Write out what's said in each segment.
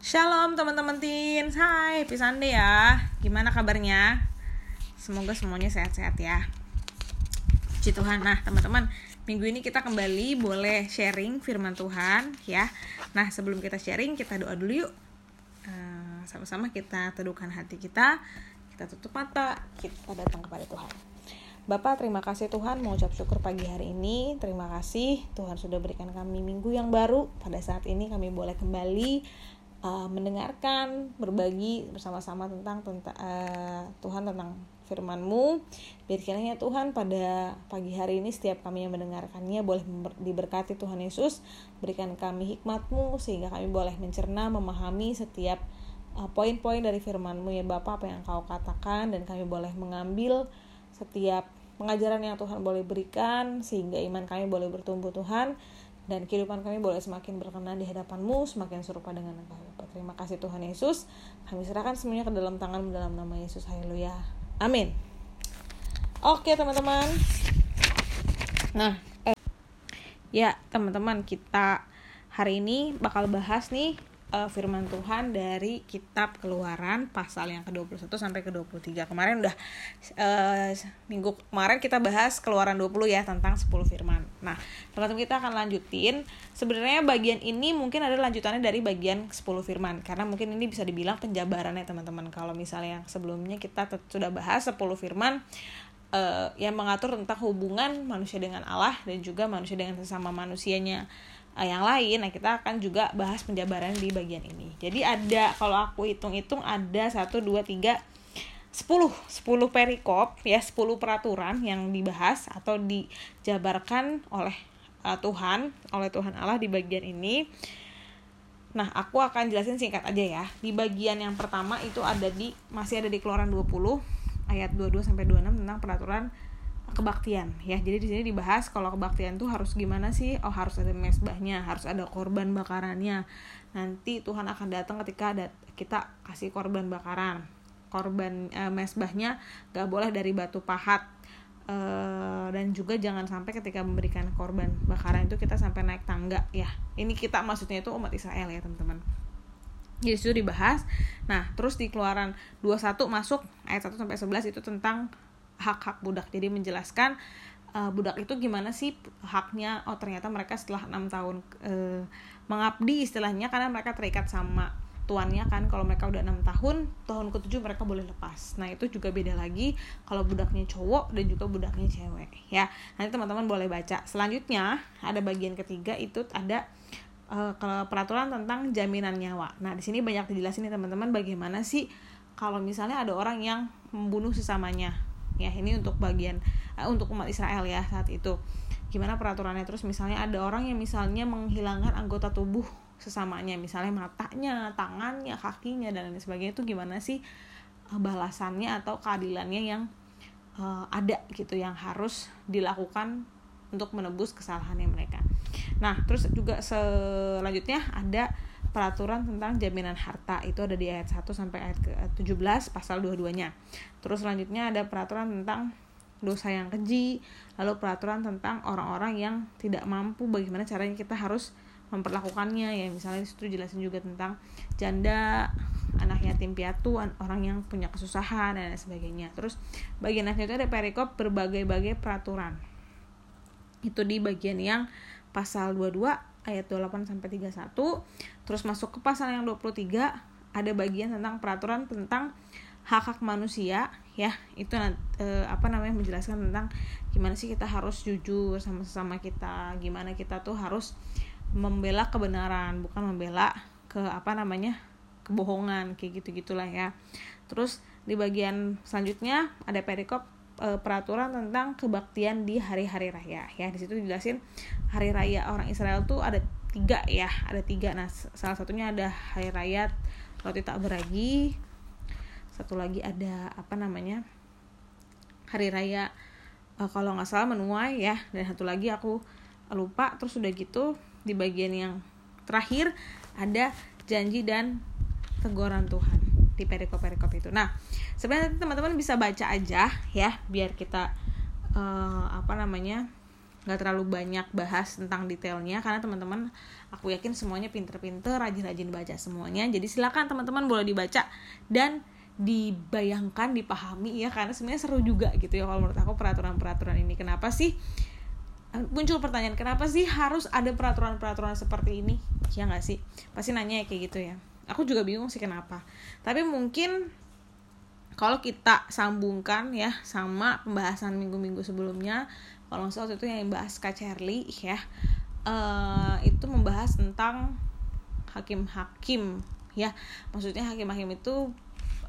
Shalom teman-teman teens Hai, Sunday ya. Gimana kabarnya? Semoga semuanya sehat-sehat ya. Puji Tuhan. Nah teman-teman Minggu ini kita kembali boleh sharing firman Tuhan ya. Nah sebelum kita sharing kita doa dulu yuk. Eh, Sama-sama kita teduhkan hati kita. Kita tutup mata Kita datang kepada Tuhan. Bapak terima kasih Tuhan mau ucap syukur pagi hari ini. Terima kasih Tuhan sudah berikan kami minggu yang baru. Pada saat ini kami boleh kembali uh, mendengarkan, berbagi bersama-sama tentang tentang uh, Tuhan tentang firman-Mu. Biar kiranya Tuhan pada pagi hari ini setiap kami yang mendengarkannya boleh diberkati Tuhan Yesus, berikan kami hikmat-Mu sehingga kami boleh mencerna, memahami setiap uh, poin-poin dari firman-Mu ya Bapak apa yang Kau katakan dan kami boleh mengambil setiap pengajaran yang Tuhan boleh berikan sehingga iman kami boleh bertumbuh Tuhan dan kehidupan kami boleh semakin berkenan di hadapanmu, semakin serupa dengan Engkau. Terima kasih Tuhan Yesus. Kami serahkan semuanya ke dalam tangan dalam nama Yesus. Haleluya. Amin. Oke teman-teman. Nah, eh, ya teman-teman kita hari ini bakal bahas nih uh, firman Tuhan dari kitab Keluaran pasal yang ke-21 sampai ke-23. Kemarin udah uh, minggu kemarin kita bahas Keluaran 20 ya tentang 10 firman. Nah, teman-teman kita akan lanjutin. Sebenarnya bagian ini mungkin ada lanjutannya dari bagian 10 firman karena mungkin ini bisa dibilang penjabarannya teman-teman. Kalau misalnya yang sebelumnya kita sudah bahas 10 firman uh, yang mengatur tentang hubungan manusia dengan Allah dan juga manusia dengan sesama manusianya yang lain nah kita akan juga bahas penjabaran di bagian ini. Jadi ada kalau aku hitung-hitung ada satu dua tiga sepuluh. Sepuluh perikop ya sepuluh peraturan yang dibahas atau dijabarkan oleh uh, Tuhan oleh Tuhan Allah di bagian ini. Nah, aku akan jelasin singkat aja ya. Di bagian yang pertama itu ada di masih ada di Keluaran 20 ayat 22 sampai 26 tentang peraturan kebaktian ya. Jadi di sini dibahas kalau kebaktian tuh harus gimana sih? Oh harus ada mesbahnya harus ada korban bakarannya. Nanti Tuhan akan datang ketika ada kita kasih korban bakaran. Korban e, mesbahnya gak boleh dari batu pahat. E, dan juga jangan sampai ketika memberikan korban bakaran itu kita sampai naik tangga ya. Ini kita maksudnya itu umat Israel ya teman-teman. Jadi dibahas. Nah terus di keluaran 21 masuk ayat 1 sampai 11 itu tentang hak-hak budak. Jadi menjelaskan uh, budak itu gimana sih haknya? Oh ternyata mereka setelah enam tahun uh, mengabdi istilahnya karena mereka terikat sama tuannya kan. Kalau mereka udah enam tahun tahun ketujuh mereka boleh lepas. Nah itu juga beda lagi kalau budaknya cowok dan juga budaknya cewek ya. Nanti teman-teman boleh baca. Selanjutnya ada bagian ketiga itu ada uh, peraturan tentang jaminan nyawa. Nah di sini banyak dijelasin nih teman-teman bagaimana sih kalau misalnya ada orang yang membunuh sesamanya ya ini untuk bagian uh, untuk umat Israel ya saat itu. Gimana peraturannya? Terus misalnya ada orang yang misalnya menghilangkan anggota tubuh sesamanya misalnya matanya tangannya kakinya dan lain sebagainya itu gimana sih uh, balasannya atau keadilannya yang uh, ada gitu yang harus dilakukan untuk menebus kesalahannya mereka? Nah terus juga selanjutnya ada peraturan tentang jaminan harta itu ada di ayat 1 sampai ayat ke-17 pasal dua-duanya. Terus selanjutnya ada peraturan tentang dosa yang keji, lalu peraturan tentang orang-orang yang tidak mampu bagaimana caranya kita harus memperlakukannya ya misalnya itu jelasin juga tentang janda anak yatim piatu orang yang punya kesusahan dan sebagainya terus bagian akhir itu ada perikop berbagai-bagai peraturan itu di bagian yang pasal 22 ayat 28 sampai 31. Terus masuk ke pasal yang 23 ada bagian tentang peraturan tentang hak-hak manusia ya. Itu e, apa namanya menjelaskan tentang gimana sih kita harus jujur sama sesama kita, gimana kita tuh harus membela kebenaran, bukan membela ke apa namanya? kebohongan kayak gitu-gitulah ya. Terus di bagian selanjutnya ada perikop e, peraturan tentang kebaktian di hari-hari raya ya di situ dijelasin hari raya orang Israel tuh ada tiga ya ada tiga. Nah salah satunya ada hari raya roti tak beragi. Satu lagi ada apa namanya hari raya e, kalau nggak salah menuai ya. Dan satu lagi aku lupa terus udah gitu di bagian yang terakhir ada janji dan teguran Tuhan di perikop-perikop itu. Nah, sebenarnya teman-teman bisa baca aja ya, biar kita uh, apa namanya nggak terlalu banyak bahas tentang detailnya karena teman-teman aku yakin semuanya pinter-pinter rajin-rajin baca semuanya. Jadi silakan teman-teman boleh dibaca dan dibayangkan dipahami ya. Karena sebenarnya seru juga gitu ya kalau menurut aku peraturan-peraturan ini. Kenapa sih muncul pertanyaan kenapa sih harus ada peraturan-peraturan seperti ini? Ya nggak sih? Pasti nanya ya kayak gitu ya. Aku juga bingung sih kenapa. Tapi mungkin kalau kita sambungkan ya sama pembahasan minggu-minggu sebelumnya kalau nggak salah itu yang bahas Kak Charlie ya. Uh, itu membahas tentang hakim-hakim ya. Maksudnya hakim-hakim itu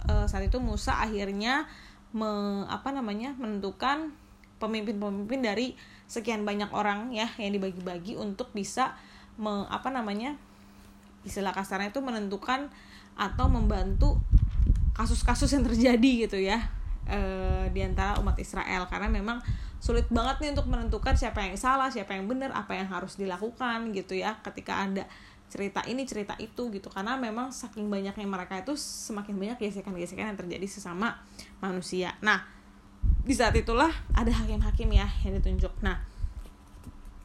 uh, saat itu Musa akhirnya me, apa namanya menentukan pemimpin-pemimpin dari sekian banyak orang ya yang dibagi-bagi untuk bisa me, apa namanya istilah kasarnya itu menentukan atau membantu kasus-kasus yang terjadi gitu ya. E, di antara umat Israel. Karena memang sulit banget nih untuk menentukan siapa yang salah, siapa yang benar, apa yang harus dilakukan gitu ya ketika ada cerita ini cerita itu gitu karena memang saking banyaknya mereka itu semakin banyak gesekan-gesekan yang terjadi sesama manusia. Nah, di saat itulah ada hakim-hakim ya yang ditunjuk. Nah,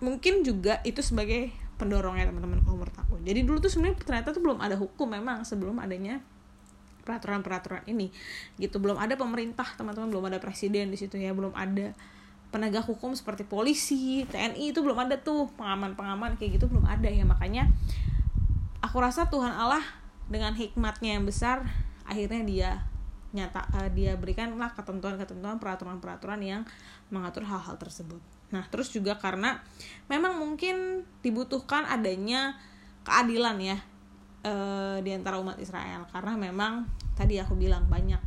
mungkin juga itu sebagai pendorongnya teman-teman kalau menurut. Jadi dulu tuh sebenarnya ternyata tuh belum ada hukum memang sebelum adanya peraturan-peraturan ini gitu belum ada pemerintah teman-teman belum ada presiden di situ ya belum ada penegak hukum seperti polisi, TNI itu belum ada tuh pengaman-pengaman kayak gitu belum ada ya makanya aku rasa Tuhan Allah dengan hikmatnya yang besar akhirnya dia nyata uh, dia berikanlah ketentuan-ketentuan peraturan-peraturan yang mengatur hal-hal tersebut. Nah, terus juga karena memang mungkin dibutuhkan adanya keadilan ya uh, di antara umat Israel karena memang tadi aku bilang banyak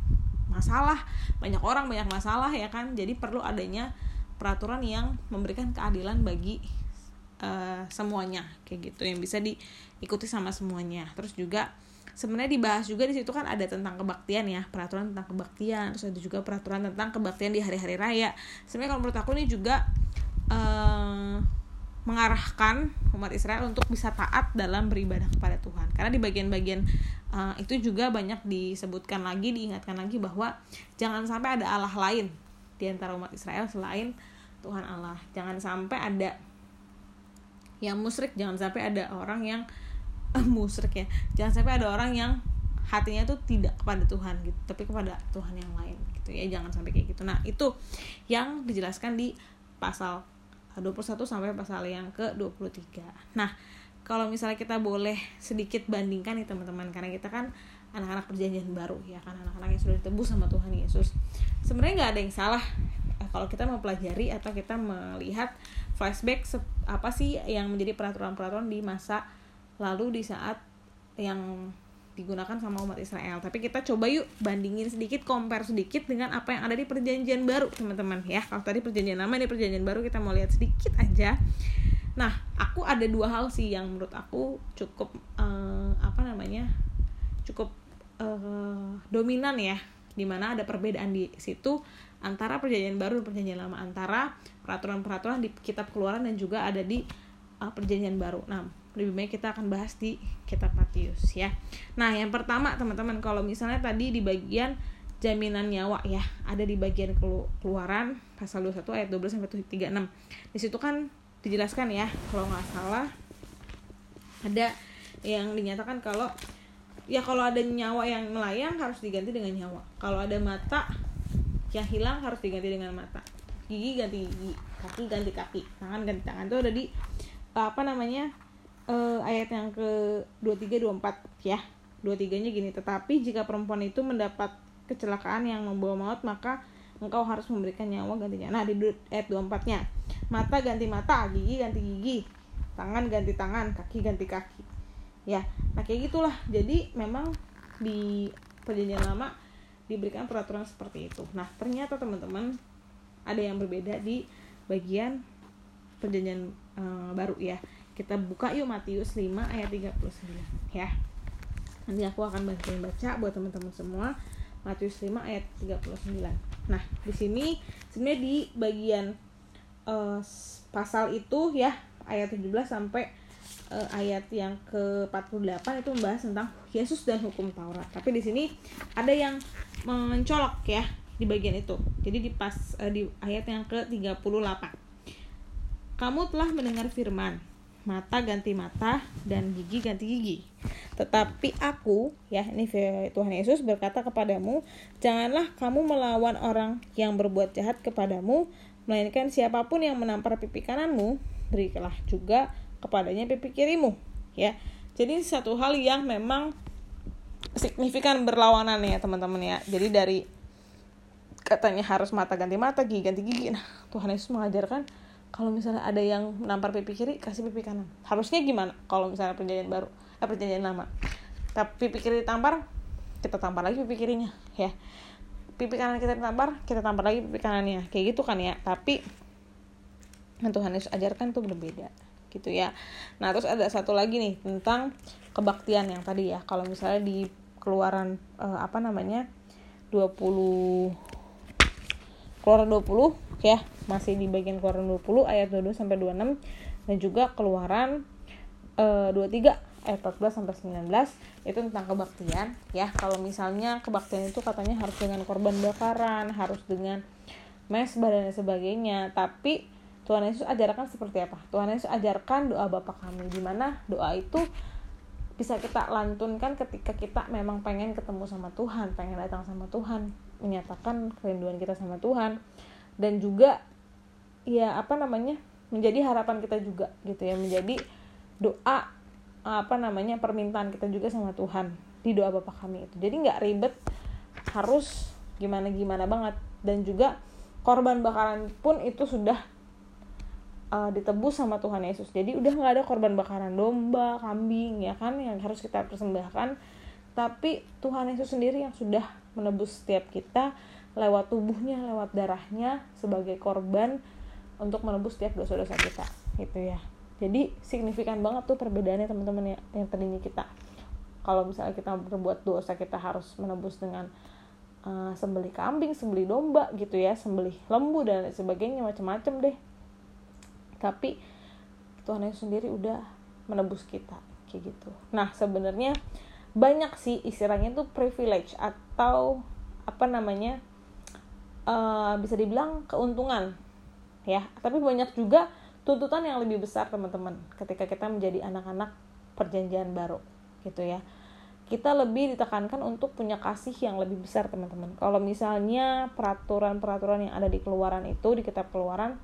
masalah, banyak orang, banyak masalah ya kan. Jadi perlu adanya peraturan yang memberikan keadilan bagi uh, semuanya kayak gitu yang bisa diikuti sama semuanya. Terus juga sebenarnya dibahas juga di situ kan ada tentang kebaktian ya peraturan tentang kebaktian terus ada juga peraturan tentang kebaktian di hari-hari raya. Sebenarnya kalau menurut aku ini juga uh, mengarahkan umat Israel untuk bisa taat dalam beribadah kepada Tuhan. Karena di bagian-bagian uh, itu juga banyak disebutkan lagi diingatkan lagi bahwa jangan sampai ada Allah lain di antara umat Israel selain Tuhan Allah. Jangan sampai ada yang musyrik, jangan sampai ada orang yang uh, musyrik ya. Jangan sampai ada orang yang hatinya tuh tidak kepada Tuhan gitu, tapi kepada Tuhan yang lain gitu ya. Jangan sampai kayak gitu. Nah, itu yang dijelaskan di pasal 21 sampai pasal yang ke-23. Nah, kalau misalnya kita boleh sedikit bandingkan nih teman-teman karena kita kan anak-anak perjanjian baru ya kan anak-anak yang sudah ditebus sama Tuhan Yesus sebenarnya nggak ada yang salah kalau kita mempelajari atau kita melihat flashback apa sih yang menjadi peraturan-peraturan di masa lalu di saat yang digunakan sama umat Israel. Tapi kita coba yuk bandingin sedikit, compare sedikit dengan apa yang ada di perjanjian baru, teman-teman ya. Kalau tadi perjanjian lama ini perjanjian baru kita mau lihat sedikit aja. Nah, aku ada dua hal sih yang menurut aku cukup uh, apa namanya? cukup uh, dominan ya, di mana ada perbedaan di situ antara perjanjian baru dan perjanjian lama antara peraturan-peraturan di kitab keluaran dan juga ada di uh, perjanjian baru. Nah, lebih baik kita akan bahas di kitab Matius ya. Nah, yang pertama teman-teman kalau misalnya tadi di bagian jaminan nyawa ya, ada di bagian keluaran pasal 21 ayat 12 sampai 36. Di situ kan dijelaskan ya, kalau nggak salah ada yang dinyatakan kalau ya kalau ada nyawa yang melayang harus diganti dengan nyawa. Kalau ada mata yang hilang harus diganti dengan mata. Gigi ganti gigi kaki ganti kaki tangan ganti tangan. Itu ada di apa namanya uh, ayat yang ke 23 24 ya. 23 nya gini tetapi jika perempuan itu mendapat kecelakaan yang membawa maut maka engkau harus memberikan nyawa gantinya. Nah di ayat 24 nya mata ganti mata gigi ganti gigi tangan ganti tangan kaki ganti kaki. Ya nah kayak gitulah. Jadi memang di perjanjian lama diberikan peraturan seperti itu. Nah, ternyata teman-teman ada yang berbeda di bagian perjanjian uh, baru ya. Kita buka yuk Matius 5 ayat 39 ya. Nanti aku akan bantuin baca buat teman-teman semua. Matius 5 ayat 39. Nah, di sini sebenarnya di bagian uh, pasal itu ya ayat 17 sampai uh, ayat yang ke-48 itu membahas tentang Yesus dan hukum Taurat. Tapi di sini ada yang mencolok ya di bagian itu. Jadi di pas uh, di ayat yang ke-38. kamu telah mendengar firman, mata ganti mata dan gigi ganti gigi. Tetapi aku, ya ini Tuhan Yesus berkata kepadamu, janganlah kamu melawan orang yang berbuat jahat kepadamu, melainkan siapa pun yang menampar pipi kananmu, berikanlah juga kepadanya pipi kirimu. Ya, jadi satu hal yang memang signifikan berlawanan ya teman-teman ya. Jadi dari katanya harus mata ganti mata, gigi ganti gigi. Nah, Tuhan Yesus mengajarkan kalau misalnya ada yang menampar pipi kiri kasih pipi kanan. Harusnya gimana kalau misalnya perjanjian baru eh perjanjian lama? Tapi pipi kiri ditampar kita tampar lagi pipi kirinya ya. Pipi kanan kita ditampar kita tampar lagi pipi kanannya. Kayak gitu kan ya. Tapi yang Tuhan Yesus ajarkan tuh berbeda gitu ya. Nah terus ada satu lagi nih tentang kebaktian yang tadi ya. Kalau misalnya di keluaran eh, apa namanya 20 keluaran 20 ya masih di bagian keluaran 20 ayat 22 sampai 26 dan juga keluaran e, 23 ayat 14 sampai 19 itu tentang kebaktian ya. Kalau misalnya kebaktian itu katanya harus dengan korban bakaran harus dengan mesbah dan sebagainya. Tapi Tuhan Yesus ajarkan seperti apa? Tuhan Yesus ajarkan doa Bapa kami di mana doa itu bisa kita lantunkan ketika kita memang pengen ketemu sama Tuhan pengen datang sama Tuhan menyatakan kerinduan kita sama Tuhan. Dan juga ya apa namanya menjadi harapan kita juga gitu ya. Menjadi doa apa namanya permintaan kita juga sama Tuhan di doa Bapak kami itu. Jadi nggak ribet harus gimana gimana banget. Dan juga korban bakaran pun itu sudah uh, ditebus sama Tuhan Yesus jadi udah nggak ada korban bakaran domba kambing ya kan yang harus kita persembahkan tapi Tuhan Yesus sendiri yang sudah menebus setiap kita lewat tubuhnya, lewat darahnya sebagai korban untuk menebus setiap dosa-dosa kita gitu ya. Jadi signifikan banget tuh perbedaannya teman-teman ya yang tadinya kita kalau misalnya kita berbuat dosa kita harus menebus dengan uh, sembelih kambing, sembelih domba gitu ya, sembelih lembu dan sebagainya macam-macam deh. Tapi Tuhan Yesus sendiri udah menebus kita kayak gitu. Nah, sebenarnya banyak sih istilahnya tuh privilege atau apa namanya uh, bisa dibilang keuntungan ya. Tapi banyak juga tuntutan yang lebih besar teman-teman ketika kita menjadi anak-anak perjanjian baru gitu ya. Kita lebih ditekankan untuk punya kasih yang lebih besar teman-teman. Kalau misalnya peraturan-peraturan yang ada di keluaran itu di kitab keluaran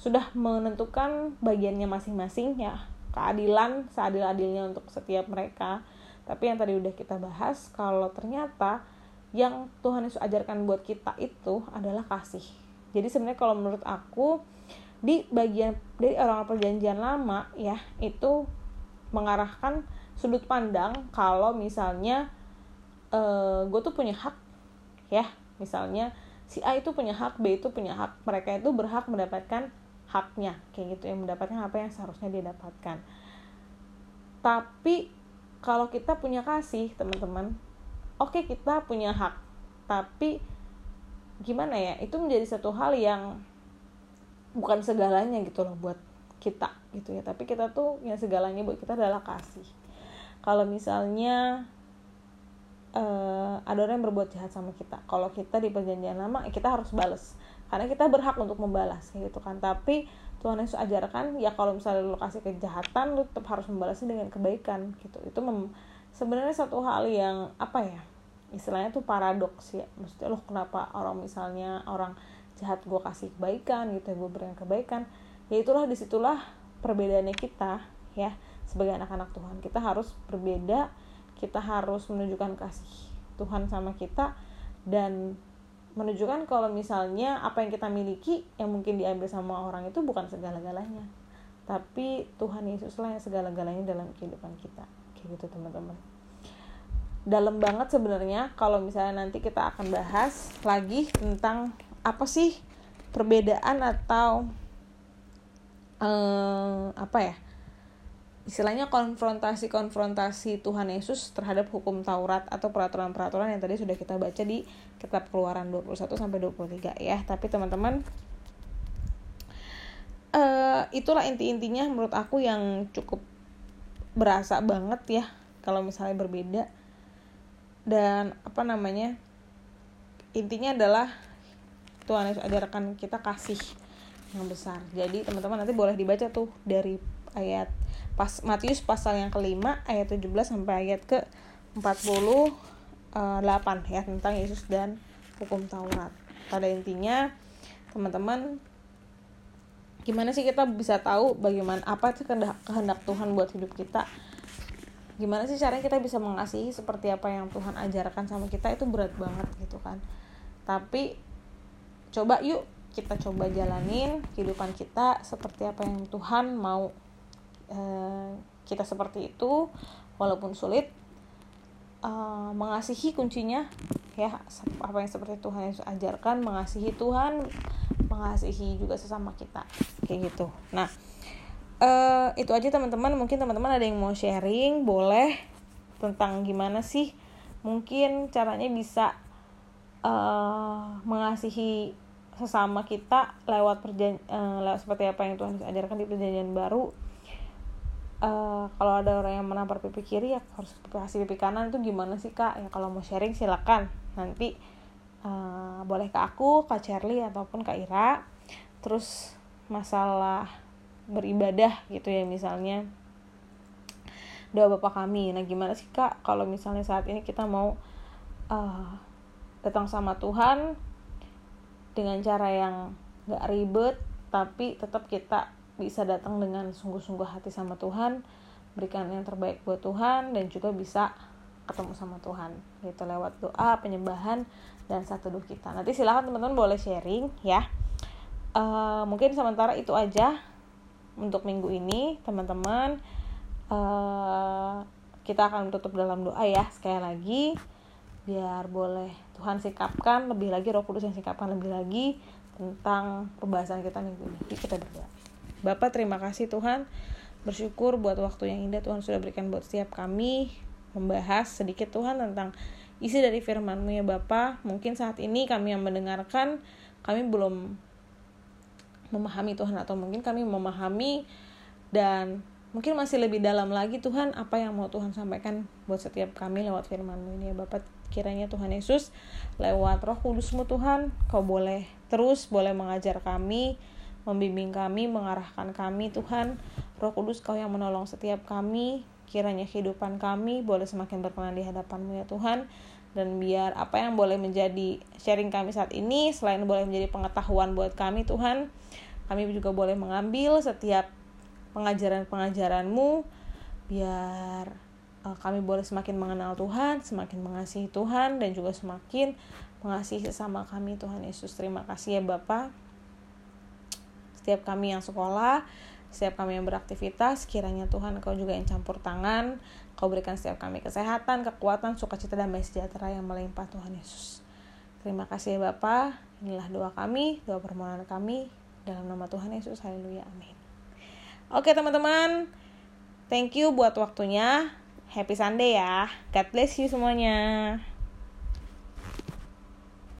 sudah menentukan bagiannya masing-masing ya keadilan seadil-adilnya untuk setiap mereka tapi yang tadi udah kita bahas kalau ternyata yang Tuhan Yesus ajarkan buat kita itu adalah kasih. Jadi sebenarnya kalau menurut aku di bagian dari orang perjanjian lama ya itu mengarahkan sudut pandang kalau misalnya uh, gue tuh punya hak ya misalnya si A itu punya hak B itu punya hak mereka itu berhak mendapatkan haknya kayak gitu yang mendapatkan apa yang seharusnya dia dapatkan. Tapi kalau kita punya kasih teman-teman oke okay, kita punya hak tapi gimana ya itu menjadi satu hal yang bukan segalanya gitu loh buat kita gitu ya. Tapi kita tuh yang segalanya buat kita adalah kasih. Kalau misalnya uh, ada orang yang berbuat jahat sama kita kalau kita di perjanjian lama kita harus balas karena kita berhak untuk membalas gitu kan. Tapi Tuhan Yesus ajarkan ya kalau misalnya lu kasih kejahatan lu tetap harus membalasnya dengan kebaikan gitu. Itu sebenarnya satu hal yang apa ya istilahnya tuh paradoks ya. Maksudnya loh kenapa orang misalnya orang jahat gue kasih kebaikan gitu ya gue berikan kebaikan. Ya itulah di situlah perbedaannya kita ya sebagai anak-anak Tuhan. Kita harus berbeda kita harus menunjukkan kasih Tuhan sama kita dan menunjukkan kalau misalnya apa yang kita miliki yang mungkin diambil sama orang itu bukan segala-galanya. Tapi Tuhan Yesuslah yang segala-galanya dalam kehidupan kita. Kayak gitu teman-teman. Dalam banget sebenarnya kalau misalnya nanti kita akan bahas lagi tentang apa sih perbedaan atau eh, apa ya istilahnya konfrontasi-konfrontasi Tuhan Yesus terhadap hukum Taurat atau peraturan-peraturan yang tadi sudah kita baca di kitab Keluaran 21 sampai 23 ya. Tapi teman-teman uh, itulah inti-intinya menurut aku yang cukup berasa banget ya kalau misalnya berbeda dan apa namanya intinya adalah Tuhan Yesus ajarkan kita kasih yang besar jadi teman-teman nanti boleh dibaca tuh dari ayat pas Matius pasal yang kelima ayat 17 sampai ayat ke 48 ya tentang Yesus dan hukum Taurat. Pada intinya teman-teman gimana sih kita bisa tahu bagaimana apa itu kehendak Tuhan buat hidup kita? Gimana sih caranya kita bisa mengasihi seperti apa yang Tuhan ajarkan sama kita? Itu berat banget gitu kan. Tapi coba yuk kita coba jalanin kehidupan kita seperti apa yang Tuhan mau eh, kita seperti itu walaupun sulit uh, mengasihi kuncinya ya apa yang seperti Tuhan yang ajarkan mengasihi Tuhan mengasihi juga sesama kita kayak gitu. Nah uh, itu aja teman-teman. Mungkin teman-teman ada yang mau sharing boleh tentang gimana sih mungkin caranya bisa uh, mengasihi sesama kita lewat perjan uh, lewat seperti apa yang Tuhan ajarkan di perjanjian baru uh, kalau ada orang yang menampar pipi kiri ya harus kasih pipi kanan. Itu gimana sih kak? Ya kalau mau sharing silakan. Nanti uh, boleh ke aku kak Charlie ataupun kak Ira. Terus masalah beribadah gitu ya misalnya. Doa bapak kami. Nah gimana sih kak? Kalau misalnya saat ini kita mau uh, datang sama Tuhan dengan cara yang gak ribet tapi tetap kita bisa datang dengan sungguh-sungguh hati sama Tuhan berikan yang terbaik buat Tuhan dan juga bisa ketemu sama Tuhan gitu lewat doa penyembahan dan satu doa kita. Nanti silahkan teman-teman boleh sharing ya. Uh, mungkin sementara itu aja untuk minggu ini teman-teman. Uh, kita akan tutup dalam doa ya sekali lagi. Biar boleh Tuhan sikapkan lebih lagi Roh Kudus yang sikapkan lebih lagi tentang pembahasan kita minggu ini. Kita berdoa Bapak terima kasih Tuhan. Bersyukur buat waktu yang indah Tuhan sudah berikan buat setiap kami membahas sedikit Tuhan tentang isi dari firman-Mu ya Bapak. Mungkin saat ini kami yang mendengarkan kami belum memahami Tuhan atau mungkin kami memahami dan mungkin masih lebih dalam lagi Tuhan apa yang mau Tuhan sampaikan buat setiap kami lewat firman-Mu ini ya Bapak. Kiranya Tuhan Yesus lewat roh kudus-Mu Tuhan. Kau boleh terus boleh mengajar kami membimbing kami mengarahkan kami Tuhan roh kudus kau yang menolong setiap kami kiranya kehidupan kami boleh semakin berkenan di hadapan-Mu ya Tuhan dan biar apa yang boleh menjadi sharing kami saat ini selain boleh menjadi pengetahuan buat kami Tuhan kami juga boleh mengambil setiap pengajaran-pengajaranmu biar uh, kami boleh semakin mengenal Tuhan, semakin mengasihi Tuhan dan juga semakin mengasihi sesama kami Tuhan Yesus. Terima kasih ya Bapak. Setiap kami yang sekolah, setiap kami yang beraktivitas, kiranya Tuhan Kau juga yang campur tangan, Kau berikan setiap kami kesehatan, kekuatan, sukacita, damai sejahtera yang melimpah Tuhan Yesus. Terima kasih ya Bapak. Inilah doa kami, doa permohonan kami. Dalam nama Tuhan Yesus, haleluya, amin. Oke teman-teman, thank you buat waktunya. Happy Sunday ya. God bless you semuanya.